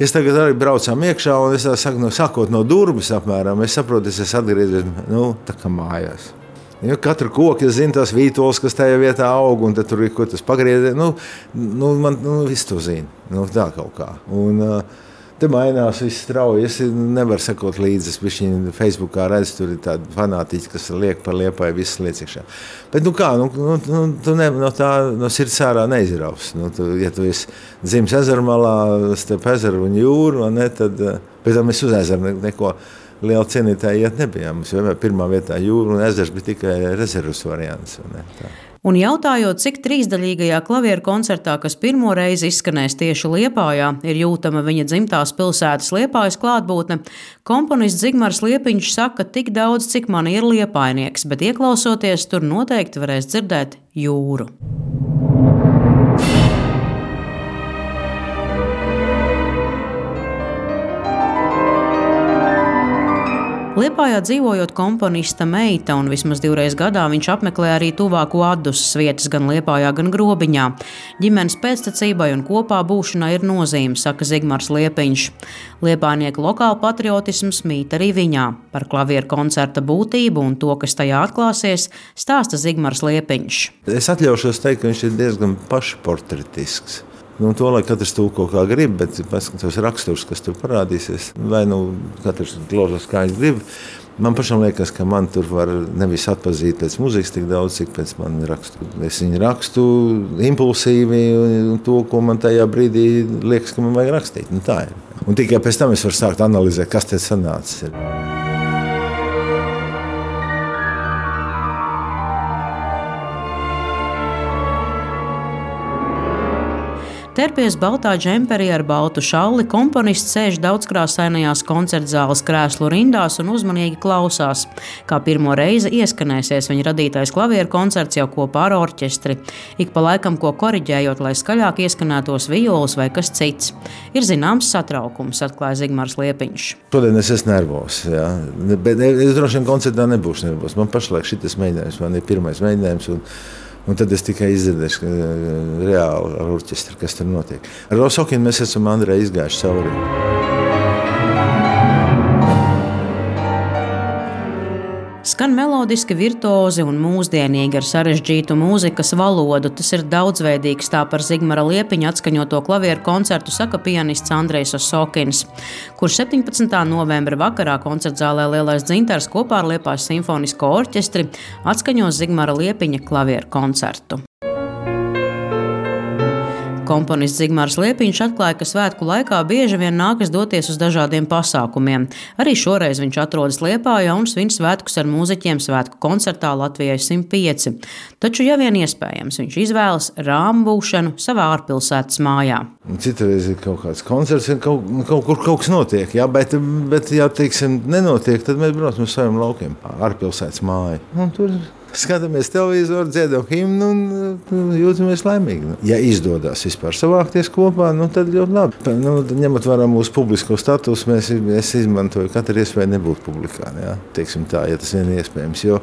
Es tagad arī braucām iekšā, un es saku, no, sākot no durvis apmēram, es saprotu, es esmu atgriezies nu, mājās. Ja, katru koku es zinu, tās vītoles, kas tajā vietā aug, un tur ir kaut kas pagriezies. Nu, nu, man nu, viss to zina. Nu, tā kaut kā. Un, uh, Te mainās viss strauji. Es nevaru sekot līdzi. Es viņu Facebookā redzu, tur ir tādi fanātiķi, kas liek par liepai visas lietas iekšā. Bet, nu kā, nu, nu, nu, tu ne, no tā no sirds ārā neizraus. Nu, tu, ja tu esi dzimis ezera malā, starp ezeru un jūru, ne, tad pēc tam es uz ezeru neko liela cienītāja iet nebija. Mums vienmēr pirmā vietā jūra un ezers bija tikai rezervas variants. Ne, tā. Un jautājot, cik trīsdaļīgajā klavieru koncertā, kas pirmo reizi izskanēs tieši Liepājā, ir jūtama viņa dzimtās pilsētas Liepājas klātbūtne, komponists Zigmārs Liepiņš saka tik daudz, cik man ir liepainieks, bet ieklausoties, tur noteikti varēs dzirdēt jūru. Liepājā dzīvojot komponista meita, un vismaz divreiz gadā viņš apmeklē arī tuvāko atdusmas vietas gan Liepājā, gan Grobiņā. Ģimenes pēctecībai un kopā būšanai ir nozīme, saka Zigmārs Liepiņš. Liepājnieku lokāla patriotisms mīt arī viņā. Par klavieru koncerta būtību un to, kas tajā atklāsies, stāsta Zigmārs Liepiņš. Es atļaušos teikt, ka viņš ir diezgan pašportretisks. Nu, to lai katrs tulko kā grib, bet paskatās raksturs, kas tur parādīsies. Vai nu katrs klausās, kā viņš grib. Man pašam liekas, ka man tur var nevis atpazīt pēc muzikas tik daudz, cik pēc manas rakstu. Es viņu rakstu impulsīvi, un to, ko man tajā brīdī liekas, ka man vajag rakstīt. Nu, tā ir. Un tikai pēc tam es varu sākt analizēt, kas te sanācis. Terpies baltā džemperī ar baltu šalli, komponists sēž daudzkrāsainajās koncertzāles krēslu rindās un uzmanīgi klausās, kā pirmo reizi ieskanēsies viņa radītais klavieru koncerts jau kopā ar orķestri. Ik pa laikam ko koriģējot, lai skaļāk ieskanētos violas vai kas cits. Ir zināms satraukums, atklāja Zigmārs Liepiņš. Šodien es esmu nervos, jā. bet es droši vien koncertā nebūšu nervos. Man pašlaik šis mēģinājums, man ir pirmais mēģinājums. Un... Un tad es tikai izdzirdēju, ka reāli ar orķestri, kas tur notiek. Ar Rosokinu mēs esam Andrei izgājuši cauri. Skan melodiski, virtuozi un mūsdienīgi ar sarežģītu mūzikas valodu. Tas ir daudzveidīgs, tā par Zigmara Liepiņa atskaņoto klavieru koncertu saka pianists Andrejs Osokins, kurš 17. novembra vakarā koncertzālē Lielais dzintars kopā ar Liepājas simfonisko orķestri atskaņos Zigmara Liepiņa klavieru koncertu. Komponists Zigmārs Liepiņš atklāja, ka svētku laikā bieži vien nākas doties uz dažādiem pasākumiem. Arī šoreiz viņš atrodas Liepājā un svin svētkus ar mūziķiem svētku koncertā Latvijai 105. Taču, ja vien iespējams, viņš izvēlas rāmu būšanu savā ārpilsētas mājā. Citreiz ir kaut kāds koncerts, kaut, kaut kur kaut kas notiek, jā, bet, bet ja teiksim, nenotiek, tad mēs braucam uz saviem laukiem, ārpilsētas māju. Un tur skatāmies televizoru, dziedam himnu un nu, jūtamies laimīgi. Nu, ja izdodas vispār savākties kopā, nu, tad ļoti labi. Nu, ņemot vērā mūsu publisko statusu, mēs, mēs izmantojam katru iespēju nebūt publikā. Ja? Teiksim tā, ja tas vien iespējams. Jo,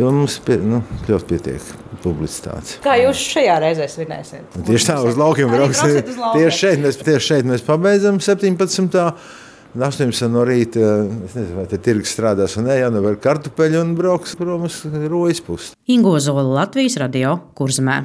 jo mums pie, nu, ļoti pietiek publicitātes. Kā jūs šajā reizē svinēsiet? Tieši tā, uz laukiem brauksim. Tieši šeit mēs, tieši šeit mēs pabeidzam 17. 18 no rīta, es nezinu, vai te tirgus strādās un nē, ja nu var kartupeļu un brauks prom uz rojas pusi. Ingo Zola Latvijas radio kurzmē.